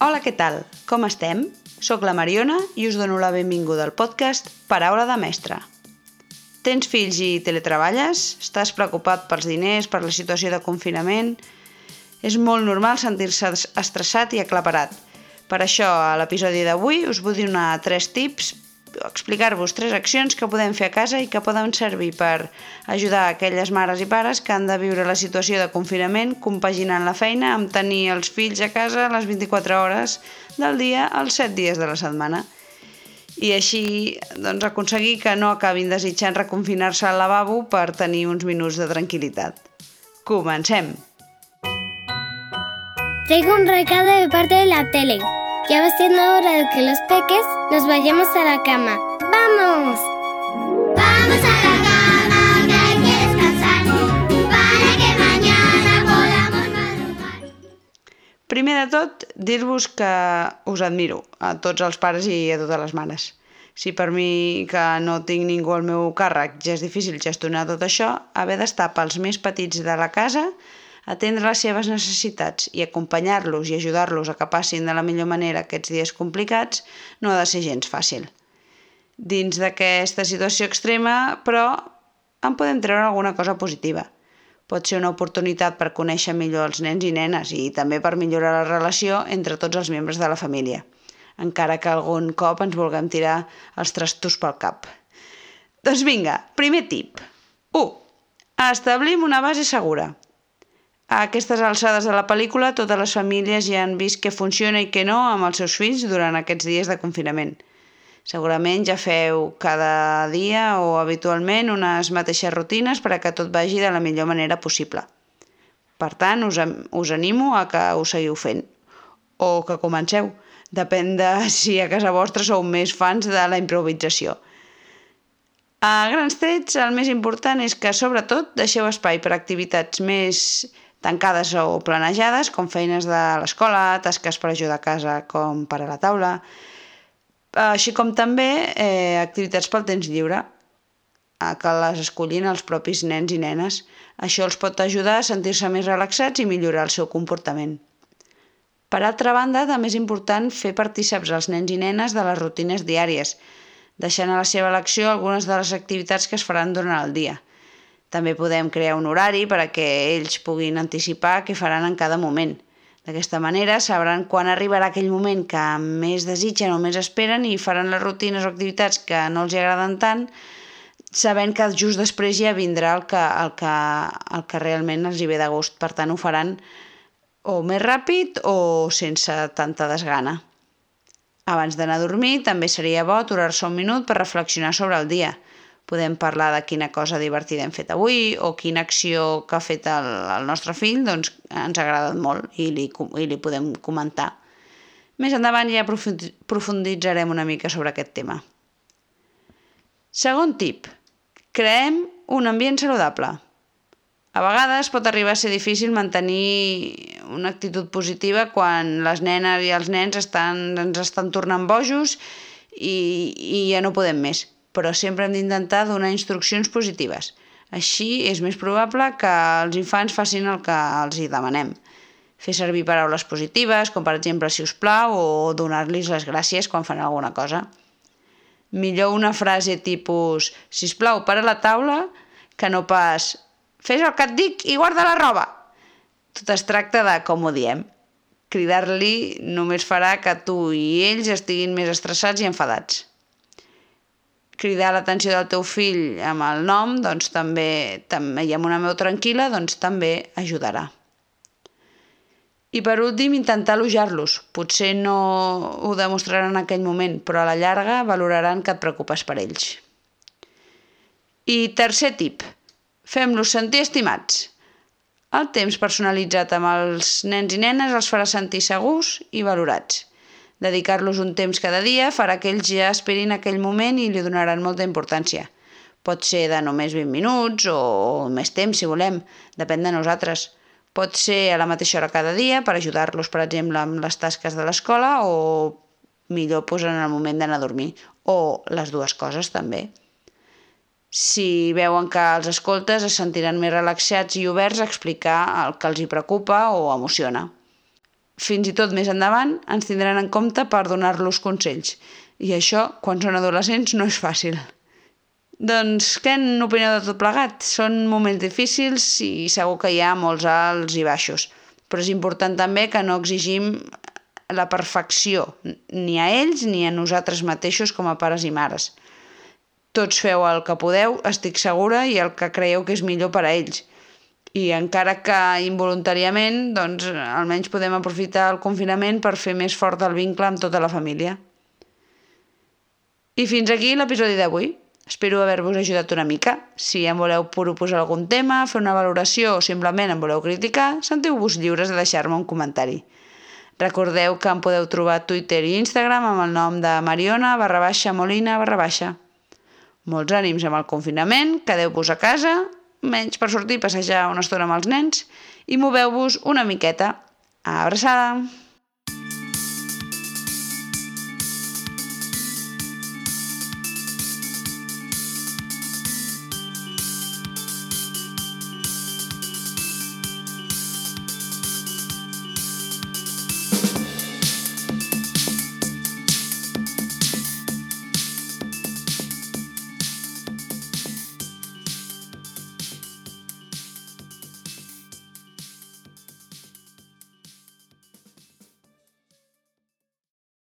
Hola, què tal? Com estem? Soc la Mariona i us dono la benvinguda al podcast Paraula de Mestre. Tens fills i teletreballes? Estàs preocupat pels diners, per la situació de confinament? És molt normal sentir-se estressat i aclaparat. Per això, a l'episodi d'avui us vull donar tres tips explicar-vos tres accions que podem fer a casa i que poden servir per ajudar aquelles mares i pares que han de viure la situació de confinament compaginant la feina amb tenir els fills a casa les 24 hores del dia els 7 dies de la setmana. I així doncs, aconseguir que no acabin desitjant reconfinar-se al lavabo per tenir uns minuts de tranquil·litat. Comencem! Tengo un recado de parte de la tele. Ya va siendo hora de que los peques nos vayamos a la cama. ¡Vamos! Vamos a la cama, que hay que descansar para que mañana podamos madrugar. Primer de tot, dir-vos que us admiro a tots els pares i a totes les mares. Si per mi, que no tinc ningú al meu càrrec, ja és difícil gestionar tot això, haver d'estar pels més petits de la casa atendre les seves necessitats i acompanyar-los i ajudar-los a que passin de la millor manera aquests dies complicats no ha de ser gens fàcil. Dins d'aquesta situació extrema, però, en podem treure alguna cosa positiva. Pot ser una oportunitat per conèixer millor els nens i nenes i també per millorar la relació entre tots els membres de la família, encara que algun cop ens vulguem tirar els trastos pel cap. Doncs vinga, primer tip. 1. Establim una base segura. A aquestes alçades de la pel·lícula, totes les famílies ja han vist què funciona i què no amb els seus fills durant aquests dies de confinament. Segurament ja feu cada dia o habitualment unes mateixes rutines per a que tot vagi de la millor manera possible. Per tant, us, us animo a que ho seguiu fent. O que comenceu. Depèn de si a casa vostra sou més fans de la improvisació. A grans trets, el més important és que, sobretot, deixeu espai per activitats més tancades o planejades, com feines de l'escola, tasques per ajudar a casa com per a la taula, així com també eh, activitats pel temps lliure, que les escollin els propis nens i nenes. Això els pot ajudar a sentir-se més relaxats i millorar el seu comportament. Per altra banda, també és important fer partíceps als nens i nenes de les rutines diàries, deixant a la seva elecció algunes de les activitats que es faran durant el dia – també podem crear un horari per a que ells puguin anticipar què faran en cada moment. D'aquesta manera sabran quan arribarà aquell moment que més desitgen o més esperen i faran les rutines o activitats que no els agraden tant, sabent que just després ja vindrà el que, el que, el que realment els hi ve de gust. Per tant, ho faran o més ràpid o sense tanta desgana. Abans d'anar a dormir, també seria bo aturar-se un minut per reflexionar sobre el dia – podem parlar de quina cosa divertida hem fet avui o quina acció que ha fet el, el nostre fill doncs, ens ha agradat molt i li, i li podem comentar. Més endavant ja profunditzarem una mica sobre aquest tema. Segon tip. Creem un ambient saludable. A vegades pot arribar a ser difícil mantenir una actitud positiva quan les nenes i els nens estan, ens estan tornant bojos i, i ja no podem més però sempre hem d'intentar donar instruccions positives. Així és més probable que els infants facin el que els hi demanem. Fer servir paraules positives, com per exemple si us plau, o donar-los les gràcies quan fan alguna cosa. Millor una frase tipus si us plau, para la taula, que no pas fes el que et dic i guarda la roba. Tot es tracta de com ho diem. Cridar-li només farà que tu i ells estiguin més estressats i enfadats cridar l'atenció del teu fill amb el nom, doncs també, també i amb una veu tranquil·la, doncs també ajudarà. I per últim, intentar elogiar-los. Potser no ho demostraran en aquell moment, però a la llarga valoraran que et preocupes per ells. I tercer tip, fem-los sentir estimats. El temps personalitzat amb els nens i nenes els farà sentir segurs i valorats. Dedicar-los un temps cada dia farà que ells ja esperin aquell moment i li donaran molta importància. Pot ser de només 20 minuts o més temps, si volem, depèn de nosaltres. Pot ser a la mateixa hora cada dia per ajudar-los, per exemple, amb les tasques de l'escola o millor pues, en el moment d'anar a dormir. O les dues coses també. Si veuen que els escoltes es sentiran més relaxats i oberts a explicar el que els hi preocupa o emociona. Fins i tot més endavant, ens tindran en compte per donar-los consells. I això, quan són adolescents, no és fàcil. Doncs què n'opineu de tot plegat? Són moments difícils i segur que hi ha molts alts i baixos. Però és important també que no exigim la perfecció, ni a ells ni a nosaltres mateixos com a pares i mares. Tots feu el que podeu, estic segura, i el que creieu que és millor per a ells. I encara que involuntàriament, doncs almenys podem aprofitar el confinament per fer més fort el vincle amb tota la família. I fins aquí l'episodi d'avui. Espero haver-vos ajudat una mica. Si em voleu proposar algun tema, fer una valoració o simplement em voleu criticar, sentiu-vos lliures de deixar-me un comentari. Recordeu que em podeu trobar a Twitter i Instagram amb el nom de Mariona barra baixa Molina barra baixa. Molts ànims amb el confinament, quedeu-vos a casa, menys per sortir i passejar una estona amb els nens i moveu-vos una miqueta. Abraçada!